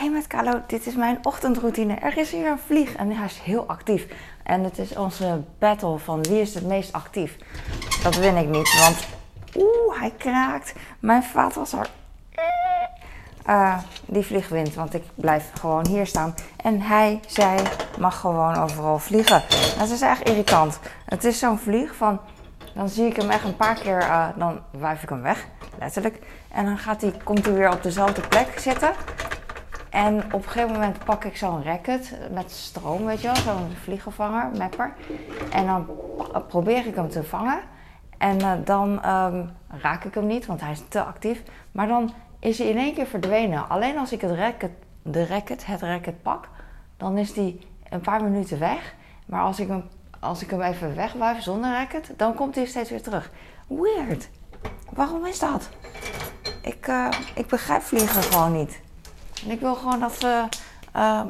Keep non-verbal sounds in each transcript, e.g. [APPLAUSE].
hey met Carlo, dit is mijn ochtendroutine. Er is hier een vlieg en hij is heel actief. En het is onze battle van wie is het meest actief. Dat win ik niet, want oeh, hij kraakt. Mijn vaatwasser, uh, die vlieg wint, want ik blijf gewoon hier staan. En hij, zij mag gewoon overal vliegen. Dat is echt irritant. Het is zo'n vlieg van, dan zie ik hem echt een paar keer, uh, dan wuif ik hem weg, letterlijk. En dan gaat hij, komt hij weer op dezelfde plek zitten. En op een gegeven moment pak ik zo'n racket met stroom, weet je wel, zo'n vliegenvanger, mapper. En dan probeer ik hem te vangen. En uh, dan um, raak ik hem niet, want hij is te actief. Maar dan is hij in één keer verdwenen. Alleen als ik het racket, de racket, het racket pak, dan is hij een paar minuten weg. Maar als ik hem, als ik hem even wegwuif zonder racket, dan komt hij steeds weer terug. Weird. Waarom is dat? Ik, uh, ik begrijp vliegen gewoon niet. En ik wil gewoon dat ze, uh,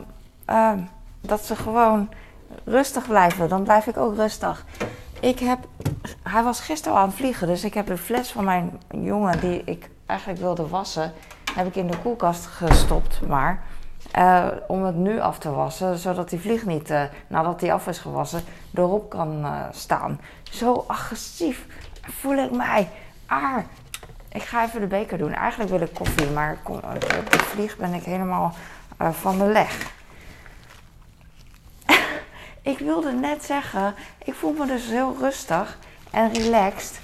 uh, dat ze gewoon rustig blijven. Dan blijf ik ook rustig. Ik heb, hij was gisteren aan het vliegen, dus ik heb de fles van mijn jongen die ik eigenlijk wilde wassen, heb ik in de koelkast gestopt. Maar uh, om het nu af te wassen, zodat die vlieg niet, uh, nadat die af is gewassen, erop kan uh, staan. Zo agressief voel ik mij. Ah, ik ga even de beker doen. Eigenlijk wil ik koffie, maar op de vlieg ben ik helemaal van de leg. [LAUGHS] ik wilde net zeggen, ik voel me dus heel rustig en relaxed.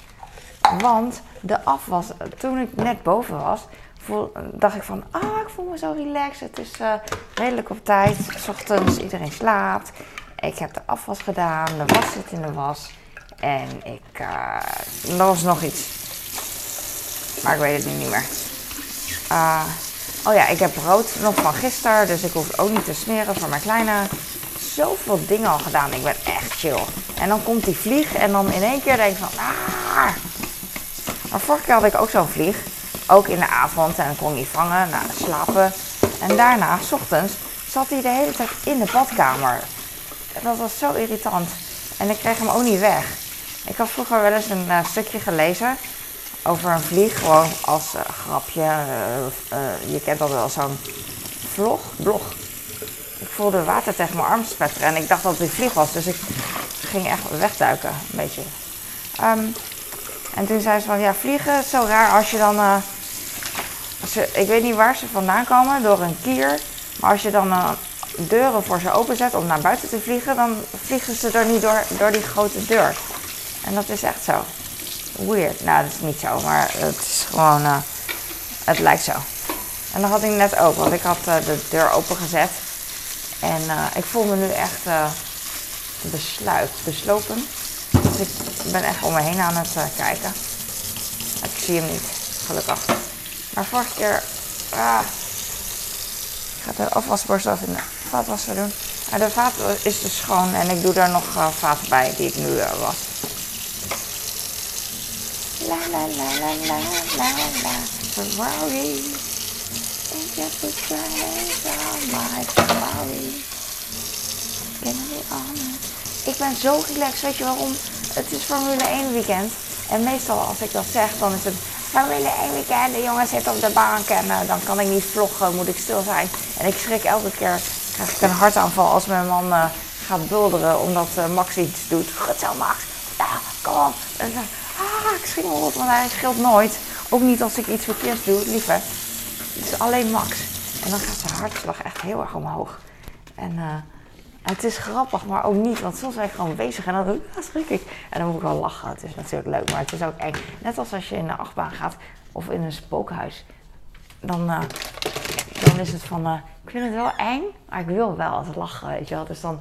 Want de afwas, toen ik net boven was, dacht ik van, ah, ik voel me zo relaxed. Het is uh, redelijk op tijd. S ochtends, iedereen slaapt. Ik heb de afwas gedaan, de was zit in de was. En ik, uh, was nog iets. Maar ik weet het nu niet meer. Uh, oh ja, ik heb brood nog van gisteren, dus ik hoef ook niet te smeren voor mijn kleine. Zoveel dingen al gedaan. Ik ben echt chill. En dan komt die vlieg en dan in één keer denk ik van, ah. Maar vorige keer had ik ook zo'n vlieg. Ook in de avond en kon niet vangen, nou, slapen. En daarna, s ochtends, zat hij de hele tijd in de badkamer. Dat was zo irritant. En ik kreeg hem ook niet weg. Ik had vroeger wel eens een uh, stukje gelezen over een vlieg, gewoon als uh, grapje. Uh, je kent dat wel, zo'n vlog, blog. Ik voelde water tegen mijn arm spetteren en ik dacht dat het een vlieg was, dus ik ging echt wegduiken, een beetje. Um, en toen zei ze van, ja, vliegen is zo raar als je dan... Je, ik weet niet waar ze vandaan komen, door een kier. Maar als je dan deuren voor ze openzet om naar buiten te vliegen... dan vliegen ze er niet door, door die grote deur. En dat is echt zo. Weird. Nou, dat is niet zo, maar het is gewoon... Uh, het lijkt zo. En dat had ik net ook, want ik had de deur opengezet. En ik voel me nu echt besluit, beslopen. Dus ik ben echt om me heen aan het kijken. Ik zie hem niet, gelukkig. Maar vorige keer. Ah, ik ga de afwasborstel even in de vaatwasser doen. Maar de vaat is dus schoon en ik doe daar nog vaat bij die ik nu was. La la la la la la la Ferrari. Heb het on my Ferrari. Be honest. Ik ben zo relaxed, weet je waarom? Het is Formule 1 weekend. En meestal als ik dat zeg, dan is het Formule 1 weekend. De jongens zitten op de bank en uh, dan kan ik niet vloggen, moet ik stil zijn. En ik schrik elke keer, krijg ik een hartaanval als mijn man uh, gaat bulderen omdat uh, Max iets doet. Goed zo Max, ja, kom op. Ah, ik schrik me rot, want hij scheelt nooit. Ook niet als ik iets verkeerds doe, liever. Het is alleen Max. En dan gaat zijn hartslag echt heel erg omhoog. En het is grappig, maar ook niet. Want soms ben ik gewoon bezig en dan ja, schrik ik. En dan moet ik wel lachen. Het is natuurlijk leuk, maar het is ook eng. Net als als je in een achtbaan gaat of in een spookhuis. Dan, uh, dan is het van, uh, ik vind het wel eng, maar ik wil wel altijd lachen, weet je wel. Dus dan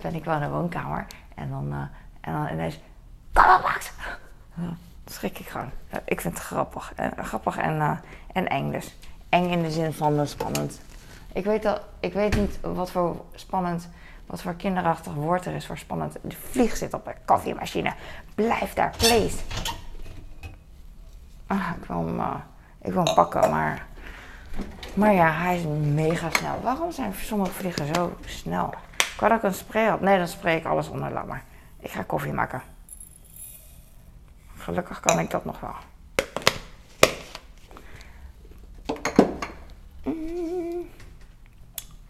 ben ik wel in de woonkamer. En dan, en dan ineens, kom op Max! Schrik ik gewoon. ik vind het grappig. grappig en, en eng dus. Eng in de zin van spannend. Ik weet, dat, ik weet niet wat voor spannend wat voor kinderachtig woord er is voor spannend. De vlieg zit op een koffiemachine. Blijf daar, please. Ah, ik, wil hem, ik wil hem pakken, maar... Maar ja, hij is mega snel. Waarom zijn sommige vliegen zo snel? Ik dat ik een spray had. Nee, dan spray ik alles onder. Laat maar. Ik ga koffie maken. Gelukkig kan ik dat nog wel. Mm.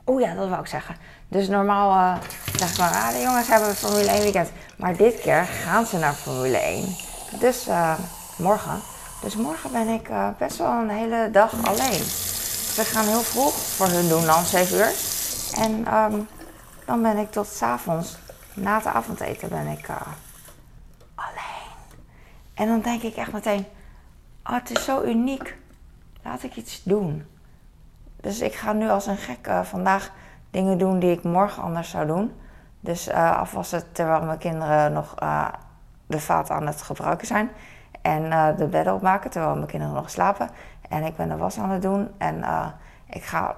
oh ja, dat wou ik zeggen. Dus normaal uh, zeg ik maar, ah, de jongens hebben Formule 1 weekend. Maar dit keer gaan ze naar Formule 1. Dus uh, morgen. Dus morgen ben ik uh, best wel een hele dag alleen. We gaan heel vroeg voor hun doen dan, 7 uur. En um, dan ben ik tot s avonds, na het avondeten, ben ik alleen. En dan denk ik echt meteen, oh, het is zo uniek. Laat ik iets doen. Dus ik ga nu als een gek vandaag dingen doen die ik morgen anders zou doen. Dus uh, afwassen terwijl mijn kinderen nog uh, de vaat aan het gebruiken zijn. En de bedden opmaken terwijl mijn kinderen nog slapen. En ik ben de was aan het doen. En ik, ga,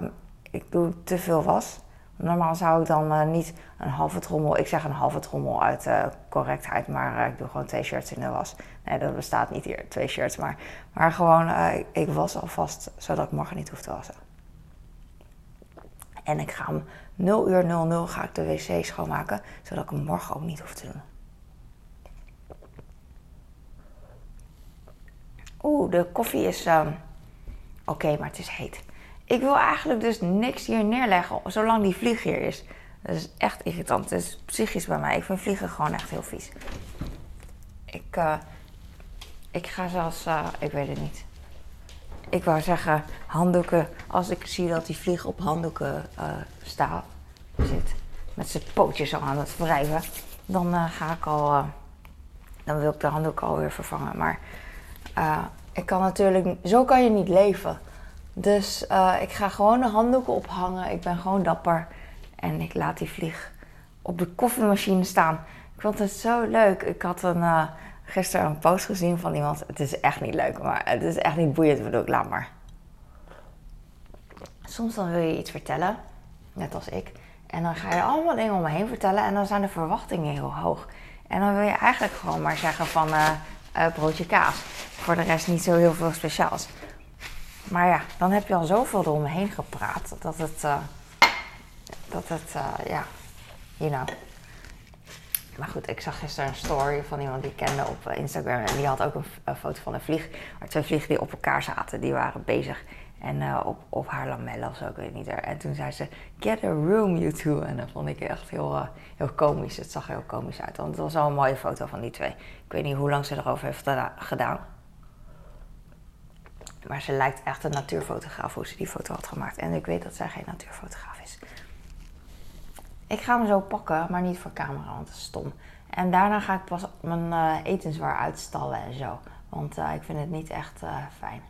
ik doe te veel was. Normaal zou ik dan niet een halve trommel, ik zeg een halve trommel uit correctheid, maar ik doe gewoon twee shirts in de was. Nee, dat bestaat niet hier, twee shirts, maar, maar gewoon, ik, was alvast zodat ik morgen niet hoef te wassen. En ik ga om 0 uur 00 ga ik de wc schoonmaken, zodat ik hem morgen ook niet hoef te doen. Oeh, de koffie is uh, oké, maar het is heet. Ik wil eigenlijk dus niks hier neerleggen zolang die vlieg hier is. Dat is echt irritant. Het is psychisch bij mij. Ik vind vliegen gewoon echt heel vies. Ik, uh, ik ga zelfs, uh, ik weet het niet ik wou zeggen, handdoeken. Als ik zie dat die vlieg op handdoeken uh, staat, zit, met zijn pootjes al aan het wrijven, dan ga ik al, dan wil ik de handdoek alweer vervangen. Maar ik kan natuurlijk, zo kan je niet leven. Dus ik ga gewoon de handdoeken ophangen. Ik ben gewoon dapper. En ik laat die vlieg op de koffiemachine staan. Ik vond het zo leuk. Ik had een, gisteren een post gezien van iemand. Het is echt niet leuk, maar het is echt niet boeiend. Ik, laat maar. Soms dan wil je iets vertellen, net als ik. En dan ga je allemaal dingen om me heen vertellen. En dan zijn de verwachtingen heel hoog. En dan wil je eigenlijk gewoon maar zeggen van uh, broodje kaas. Voor de rest niet zo heel veel speciaals. Maar ja, dan heb je al zoveel eromheen gepraat. Dat het, uh, dat het, ja, you know. Maar goed, ik zag gisteren een story van iemand die ik kende op eh, Instagram. En die had ook een, foto van een vlieg. Maar twee vliegen die op elkaar zaten, die waren bezig. En uh, op, op haar lamellen of zo, ik weet niet. En toen zei ze, get a room you two. En dat vond ik echt heel, uh, heel komisch. Het zag heel komisch uit. Want het was wel een mooie foto van die twee. Ik weet niet hoe lang ze erover heeft gedaan. Maar ze lijkt echt een natuurfotograaf hoe ze die foto had gemaakt. En ik weet dat zij geen natuurfotograaf is. Ik ga hem zo pakken, maar niet voor camera, want dat is stom. En daarna ga ik pas mijn uh, etenswaar uitstallen en zo. Want uh, ik vind het niet echt uh, fijn.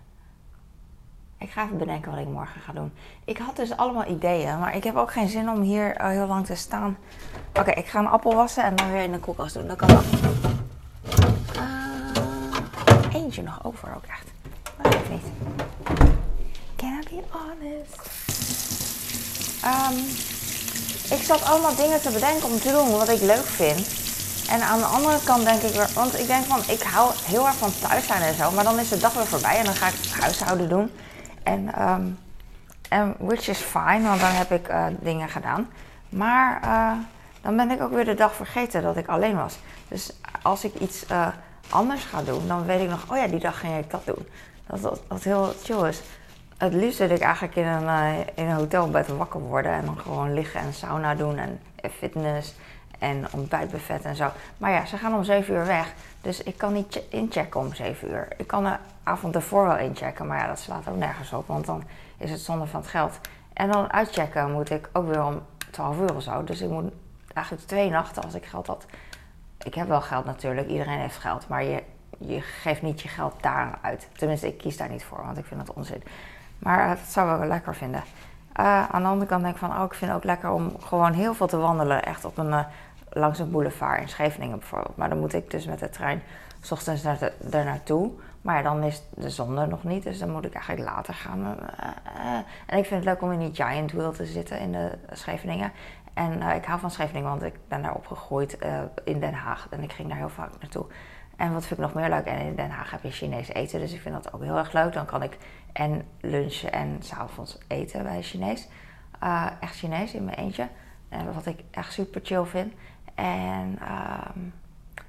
Ik ga even bedenken wat ik morgen ga doen. Ik had dus allemaal ideeën, maar ik heb ook geen zin om hier heel lang te staan. Oké, ik ga een appel wassen en dan weer in de koelkast doen. Dat kan ook. eentje nog over ook echt. Can I be honest? Um, ik zat allemaal dingen te bedenken om te doen wat ik leuk vind. En aan de andere kant denk ik weer, want ik denk van, ik hou heel erg van thuis zijn en zo, maar dan is de dag weer voorbij en dan ga ik huishouden doen. En, en which is fine, want dan heb ik uh, dingen gedaan. Maar uh, dan ben ik ook weer de dag vergeten dat ik alleen was. Dus als ik iets uh, anders ga doen, dan weet ik nog, oh ja, die dag ging ik dat doen. Dat dat heel chill is het liefst wil ik eigenlijk in een, uh, in een hotelbed wakker worden en dan gewoon liggen en sauna doen en fitness en ontbijtbuffet en zo. Maar ja, ze gaan om 7 uur weg, dus ik kan niet inchecken om 7 uur. Ik kan de avond ervoor wel inchecken, maar ja, dat slaat ook nergens op, want dan is het zonde van het geld. En dan uitchecken moet ik ook weer om 12 uur of zo. Dus ik moet eigenlijk twee nachten als ik geld had. Ik heb wel geld natuurlijk, iedereen heeft geld, maar je, je geeft niet je geld daar uit. Tenminste, ik kies daar niet voor, want ik vind dat onzin. Maar dat zou ik wel lekker vinden. Uh, aan de andere kant denk ik van, oh, ik vind het ook lekker om gewoon heel veel te wandelen. Echt op een, uh, langs een boulevard in Scheveningen bijvoorbeeld. Maar dan moet ik dus met de trein s ochtends naar de, naartoe. Maar dan is de zon er nog niet, dus dan moet ik eigenlijk later gaan. En ik vind het leuk om in die Giant Wheel te zitten in de Scheveningen. En ik hou van Scheveningen, want ik ben daar opgegroeid in Den Haag. En ik ging daar heel vaak naartoe. En wat vind ik nog meer leuk? En in Den Haag heb je Chinees eten, dus ik vind dat ook heel erg leuk. Dan kan ik en lunchen en s'avonds eten bij Chinees. Uh, echt Chinees in mijn eentje. Uh, wat ik echt super chill vind. En uh,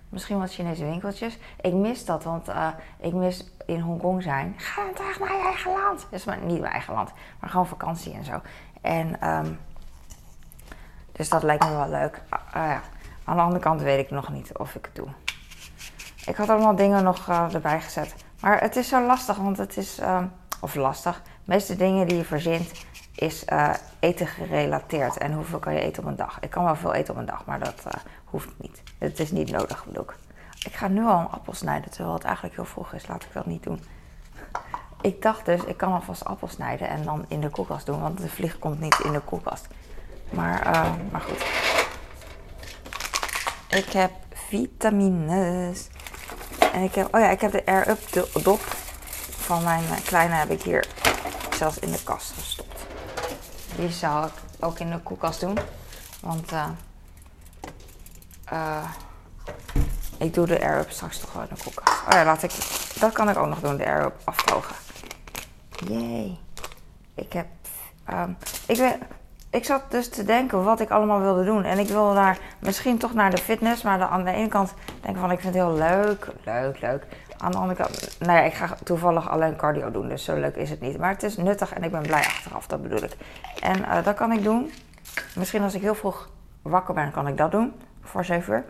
misschien wat Chinese winkeltjes. Ik mis dat, want uh, ik mis in Hongkong zijn. Ga terug naar je eigen land. Is maar niet mijn eigen land, maar gewoon vakantie en zo. En um, Dus dat lijkt me wel leuk. Ah, ah. Aan de andere kant weet ik nog niet of ik het doe. Ik had allemaal dingen nog uh, erbij gezet. Maar het is zo lastig, want het is... Uh, of lastig. De meeste dingen die je verzint is uh, eten gerelateerd. En hoeveel kan je eten op een dag? Ik kan wel veel eten op een dag, maar dat hoeft niet. Het is niet nodig, bedoel ik. Ik ga nu al een appel snijden, terwijl het eigenlijk heel vroeg is. Laat ik dat niet doen. Ik dacht dus, ik kan alvast appel snijden en dan in de koelkast doen, want de vlieg komt niet in de koelkast. Maar, maar goed. Ik heb vitamines. En ik heb, oh ja, ik heb de Air Up dop van mijn kleine heb ik hier zelfs in de kast gestopt. Die zou ik ook in de koelkast doen. Want uh, ik doe de Air Up straks toch wel in de koelkast. Oh ja, laat ik, dat kan ik ook nog doen, de Air Up afdrogen. Jee. Ik heb. Um, ik, ben, ik zat dus te denken wat ik allemaal wilde doen. En ik wilde daar misschien toch naar de fitness. Maar aan de ene kant denk ik van ik vind het heel leuk. Leuk, leuk. Aan de andere kant, nou ja, ik ga toevallig alleen cardio doen. Dus zo leuk is het niet. Maar het is nuttig en ik ben blij achteraf, dat bedoel ik. En uh, dat kan ik doen. Misschien als ik heel vroeg wakker ben, kan ik dat doen. Voor 7 uur.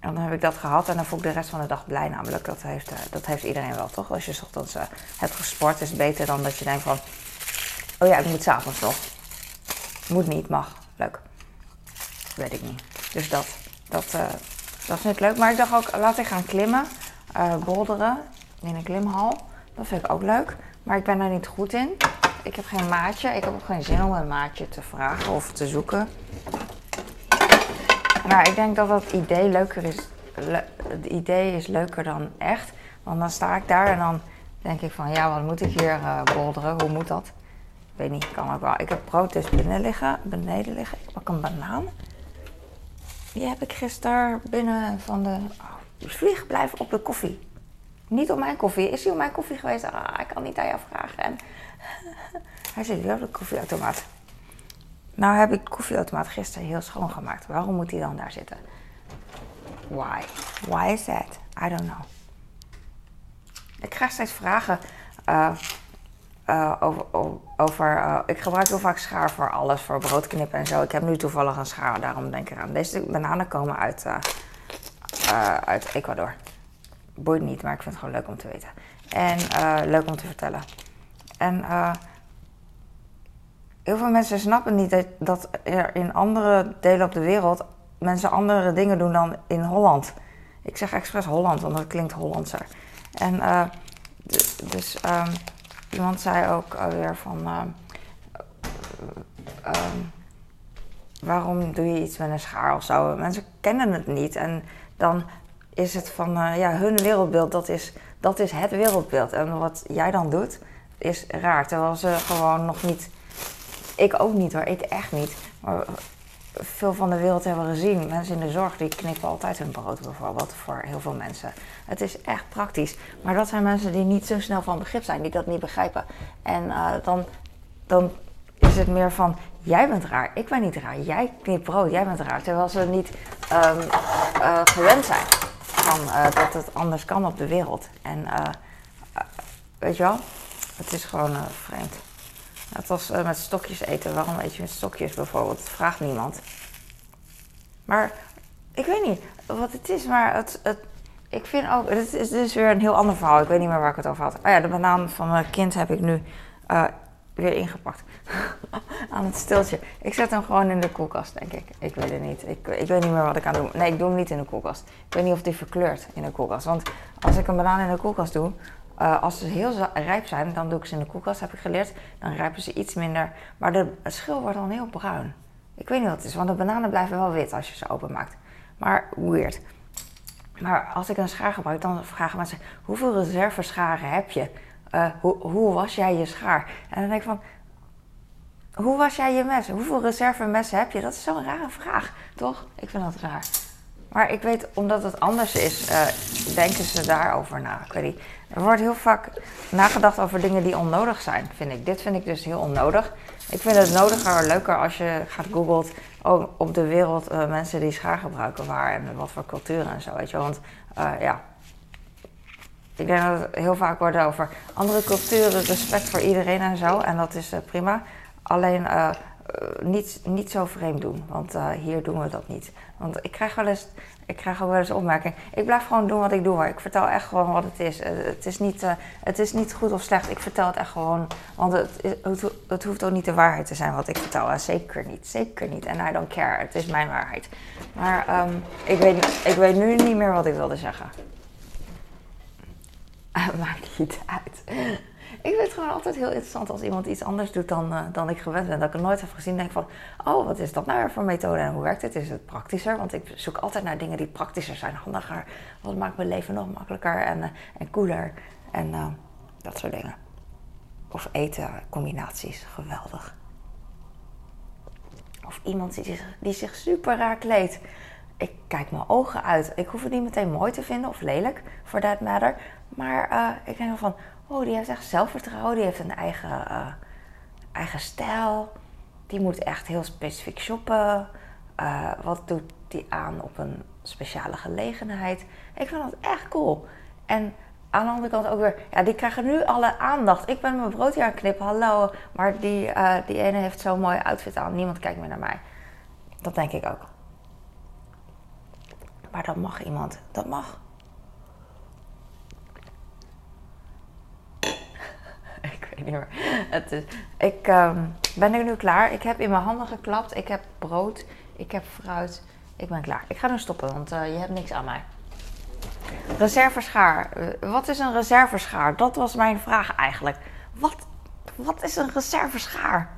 En dan heb ik dat gehad en dan voel ik de rest van de dag blij. Namelijk, dat heeft, uh, dat heeft iedereen wel, toch? Als je ochtends uh, hebt gesport, is het beter dan dat je denkt van... Oh ja, ik moet s'avonds nog. Moet niet, mag. Leuk. Weet ik niet. Dus dat, dat, uh, dat vind ik leuk. Maar ik dacht ook, laat ik gaan klimmen. bolderen in een klimhal. Dat vind ik ook leuk. Maar ik ben daar niet goed in. Ik heb geen maatje. Ik heb ook geen zin om een maatje te vragen of te zoeken. Maar ik denk dat dat idee leuker is. het idee is leuker dan echt. Want dan sta ik daar en dan denk ik van ja, wat moet ik hier uh, bolderen? Hoe moet dat? Ik weet niet, kan ook wel. Ik heb brood dus beneden liggen. Beneden liggen. Ik pak een banaan. Die heb ik gisteren binnen van de... Oh, vlieg, blijf op de koffie. Niet op mijn koffie. Is hij op mijn koffie geweest? Ah, ik kan niet aan jou vragen. En [LAUGHS] hij zit weer op de koffieautomaat. Nou heb ik de koffieautomaat gisteren heel schoon gemaakt. Waarom moet hij dan daar zitten? Why? Why is that? I don't know. Ik krijg steeds vragen uh, uh, over. over uh, ik gebruik heel vaak schaar voor alles, voor broodknippen en zo. Ik heb nu toevallig een schaar, daarom denk ik eraan. Deze bananen komen uit, uit Ecuador. Boeit niet, maar ik vind het gewoon leuk om te weten. En leuk om te vertellen. En heel veel mensen snappen niet dat, dat er in andere delen op de wereld mensen andere dingen doen dan in Holland. Ik zeg expres Holland, want dat klinkt Hollandser. En dus um, iemand zei ook alweer van. Uh, um, waarom doe je iets met een schaar of zo? Mensen kennen het niet. En dan is het van uh, ja, hun wereldbeeld, dat is, dat is het wereldbeeld. En wat jij dan doet, is raar. Terwijl ze gewoon nog niet ik ook niet hoor, ik echt niet. Maar veel van de wereld hebben gezien. Mensen in de zorg die knippen altijd hun brood bijvoorbeeld voor heel veel mensen. Het is echt praktisch. Maar dat zijn mensen die niet zo snel van begrip zijn, die dat niet begrijpen. En uh, dan, dan is het meer van, jij bent raar, ik ben niet raar. Jij knipt brood, jij bent raar. Terwijl ze niet um, uh, gewend zijn van uh, dat het anders kan op de wereld. En weet je wel, het is gewoon vreemd. Het was uh, met stokjes eten. Waarom eet je met stokjes bijvoorbeeld? Vraagt niemand. Maar ik weet niet wat het is, maar het, het, ik vind ook. Het is dus weer een heel ander verhaal. Ik weet niet meer waar ik het over had. Oh ja, de banaan van mijn kind heb ik nu uh, weer ingepakt. [LAUGHS] aan het stiltje. Ik zet hem gewoon in de koelkast, denk ik. Ik weet het niet. Ik, ik weet niet meer wat ik aan doe. Nee, ik doe hem niet in de koelkast. Ik weet niet of die verkleurt in de koelkast. Want als ik een banaan in de koelkast doe, uh, als ze heel rijp zijn, dan doe ik ze in de koelkast, heb ik geleerd. Dan rijpen ze iets minder. Maar de, schil wordt dan heel bruin. Ik weet niet wat het is, want de bananen blijven wel wit als je ze openmaakt. Maar weird. Maar als ik een schaar gebruik, dan vragen mensen: hoeveel reservescharen heb je? Uh, hoe, hoe was jij je schaar? En dan denk ik van: hoe was jij je mes? Hoeveel reservemessen heb je? Dat is zo'n rare vraag, toch? Ik vind dat raar. Maar ik weet, omdat het anders is, uh, denken ze daarover na. Ik weet niet. Er wordt heel vaak nagedacht over dingen die onnodig zijn, vind ik. Dit vind ik dus heel onnodig. Ik vind het nodiger, leuker als je gaat googelt op de wereld uh, mensen die schaar gebruiken waar en wat voor culturen en zo, weet je. Want uh, ja, ik denk dat het heel vaak wordt over andere culturen, respect voor iedereen en zo. En dat is prima. Alleen niet, niet zo vreemd doen. Want eh, hier doen we dat niet. Want ik krijg wel eens, ik krijg ook wel eens opmerking. Ik blijf gewoon doen wat ik doe. Ik vertel echt gewoon wat het is. het, is niet, het is niet goed of slecht. Ik vertel het echt gewoon. Want het hoeft ook niet de waarheid te zijn wat ik vertel. Zeker niet. Zeker niet. En I don't care. Het is mijn waarheid. Maar ehm, ik, weet, ik weet nu niet meer wat ik wilde zeggen. [LAUGHS] Maakt niet uit. Ik vind het gewoon altijd heel interessant als iemand iets anders doet dan, uh, dan ik gewend ben. Dat ik het nooit heb gezien. Denk van, oh, wat is dat nou weer voor methode en hoe werkt het? Is het praktischer? Want ik zoek altijd naar dingen die praktischer zijn, handiger. Wat maakt mijn leven nog makkelijker en, uh, en cooler. En uh, dat soort dingen. Of eten, combinaties, geweldig. Of iemand die zich, die zich super raar kleedt. Ik kijk mijn ogen uit. Ik hoef het niet meteen mooi te vinden of lelijk, for that matter. Maar ik denk van, oh, die heeft echt zelfvertrouwen, die heeft een eigen, uh, eigen stijl. Die moet echt heel specifiek shoppen. Uh, wat doet die aan op een speciale gelegenheid? Ik vind dat echt cool. En aan de andere kant ook weer, ja, die krijgen nu alle aandacht. Ik ben mijn broodje aan knippen, hallo. Maar die, uh, die ene heeft zo'n mooie outfit aan. Niemand kijkt meer naar mij. Dat denk ik ook. Maar dat mag iemand. Dat mag. Het is, ik um, ben er nu klaar. Ik heb in mijn handen geklapt. Ik heb brood. Ik heb fruit. Ik ben klaar. Ik ga nu stoppen, want uh, je hebt niks aan mij. Reserveschaar. Uh, wat is een reserveschaar? Dat was mijn vraag eigenlijk. Wat, wat is een reserveschaar?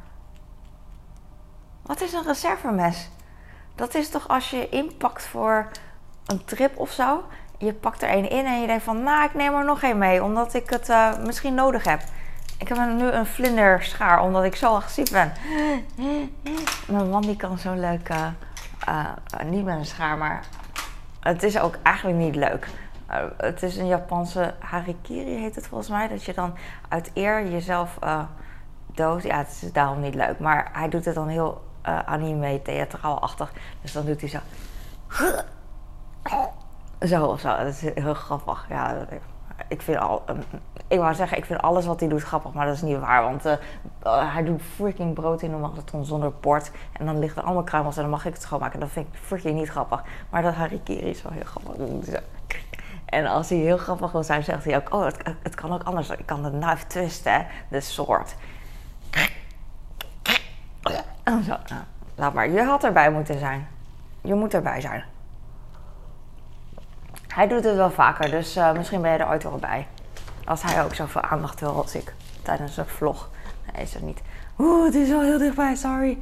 Wat is een reservemes? Dat is toch als je inpakt voor een trip of zo. Je pakt er één in en je denkt van, nou, ik neem er nog één mee, omdat ik het uh, misschien nodig heb. Ik heb nu een vlinderschaar, omdat ik zo agressief ben. Mijn man die kan zo leuk, uh, uh, niet met een schaar, maar het is ook eigenlijk niet leuk. Uh, het is een Japanse harikiri heet het volgens mij. Dat je dan uit eer jezelf dood. Ja, het is daarom niet leuk. Maar hij doet het dan heel anime, theatraalachtig. Dus dan doet hij zo. Zo of zo. Dat is heel grappig. Ja, ik vind al, um, ik wou zeggen, ik vind alles wat hij doet grappig, maar dat is niet waar. Want uh, hij doet freaking brood in een magnetron zonder bord. En dan ligt er allemaal kruimels en dan mag ik het schoonmaken. Dat vind ik freaking niet grappig. Maar dat harikiri is wel heel grappig. En als hij heel grappig wil zijn, zegt hij ook: Oh, het, het kan ook anders. Ik kan de knife twisten, de soort. Oh, zo. Nou, laat maar. Je had erbij moeten zijn. Je moet erbij zijn. Hij doet het wel vaker, dus uh, misschien ben je er ooit wel bij. Als hij ook zoveel aandacht wil als ik tijdens een vlog. Nee, is het niet. Oeh, het is wel heel dichtbij, sorry.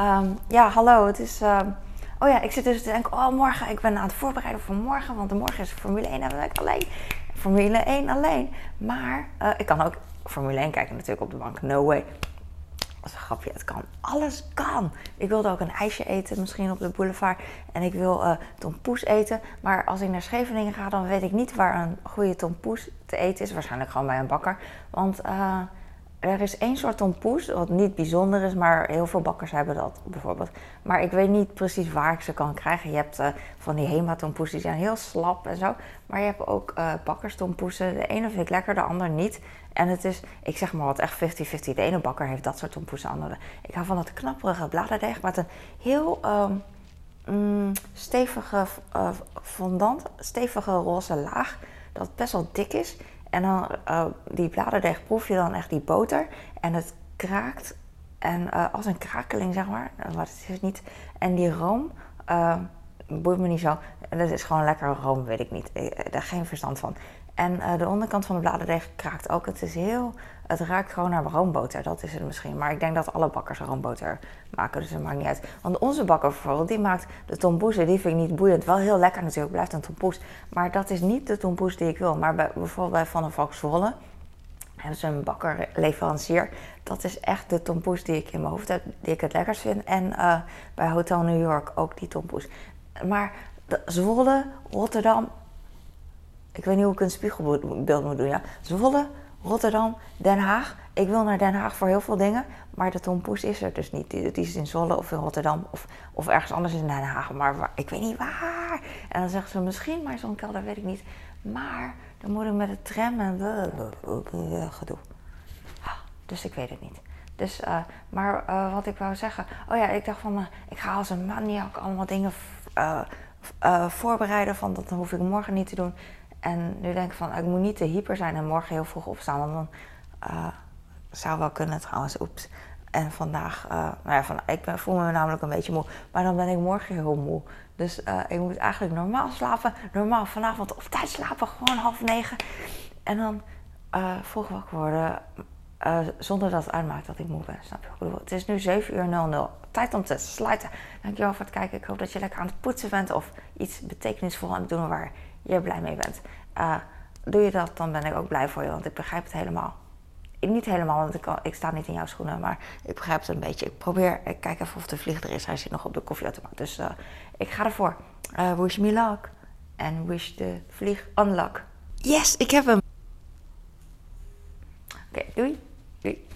Um, ja, hallo, het is... Um, oh ja, ik zit dus te denken, oh morgen, ik ben aan het voorbereiden voor morgen. Want morgen is Formule 1 en ben ik alleen. Formule 1 alleen. Maar uh, ik kan ook Formule 1 kijken natuurlijk op de bank. No way een grapje, het kan. Alles kan. Ik wilde ook een ijsje eten, misschien op de boulevard. En ik wil uh, tompoes eten. Maar als ik naar Scheveningen ga, dan weet ik niet waar een goede tompoes te eten is. Waarschijnlijk gewoon bij een bakker. Want uh, er is één soort tompoes, wat niet bijzonder is, maar heel veel bakkers hebben dat bijvoorbeeld. Maar ik weet niet precies waar ik ze kan krijgen. Je hebt uh, van die Hema-tompoes, die zijn heel slap en zo. Maar je hebt ook uh, bakkerstompoesen. De ene vind ik lekker, de ander niet. En het is, ik zeg maar wat, echt 50-50. De ene bakker heeft dat soort tompoesen, de andere. Ik hou van dat knapperige bladerdeeg met een heel um, mm, stevige uh, fondant, stevige roze laag. Dat best wel dik is. En dan uh, die bladerdeeg proef je dan echt die boter. En het kraakt. En uh, als een krakeling, zeg maar. Maar het niet. En die room, boeit me niet zo. Dat is gewoon lekker room, weet ik niet. Ik daar geen verstand van. En de onderkant van de bladerdeeg kraakt ook. Het is heel... Het ruikt gewoon naar roomboter, dat is het misschien. Maar ik denk dat alle bakkers roomboter maken, dus dat maakt niet uit. Want onze bakker bijvoorbeeld, die maakt de tompoes, die vind ik niet boeiend. Wel heel lekker natuurlijk, blijft een tompoes. Maar dat is niet de tompoes die ik wil. Maar bij, bijvoorbeeld bij Van der Valk Zwolle, hebben ze een bakkerleverancier. Dat is echt de tompoes die ik in mijn hoofd heb, die ik het lekkerst vind. En uh, bij Hotel New York ook die tompoes. Maar de, Zwolle, Rotterdam, ik weet niet hoe ik een spiegelbeeld moet doen, ja. Zwolle, Rotterdam, Den Haag. Ik wil naar Den Haag voor heel veel dingen, maar de tompoes is er dus niet. Die, is in Zwolle of in Rotterdam of, of ergens anders in Den Haag, maar ik weet niet waar. En dan zeggen ze misschien maar zo'n kelder, weet ik niet. Maar dan moet ik met de tram en gedoe. Dus ik weet het niet. Dus, uh, maar uh, wat ik wou zeggen. Oh ja, ik dacht van. Uh, ik ga als een maniak allemaal dingen voorbereiden. Van dat hoef ik morgen niet te doen. En nu denk ik van. Ik moet niet te hyper zijn en morgen heel vroeg opstaan. Want dan zou wel kunnen trouwens. Oeps. En vandaag. nou ja, van, ik ben, voel me namelijk een beetje moe. Maar dan ben ik morgen heel moe. Dus ik moet eigenlijk normaal slapen. Normaal vanavond op tijd slapen. Gewoon half negen. En dan vroeg wakker worden zonder dat het uitmaakt dat ik moe ben. Snap je wat ik bedoel? Het is nu 7 uur 00. Tijd om te sluiten. Dankjewel voor het kijken. Ik hoop dat je lekker aan het poetsen bent of iets betekenisvol aan het doen waar je blij mee bent. Uh, doe je dat, dan ben ik ook blij voor je, want ik begrijp het helemaal. Ik, niet helemaal, want ik, ik sta niet in jouw schoenen, maar ik begrijp het een beetje. Ik probeer, ik kijk even of de vlieg er is. Hij zit nog op de koffieautomaat. Dus uh, ik ga ervoor. wish me luck. En wish de vlieg unlock. Yes, ik heb hem. Oké, okay, doei. Doei.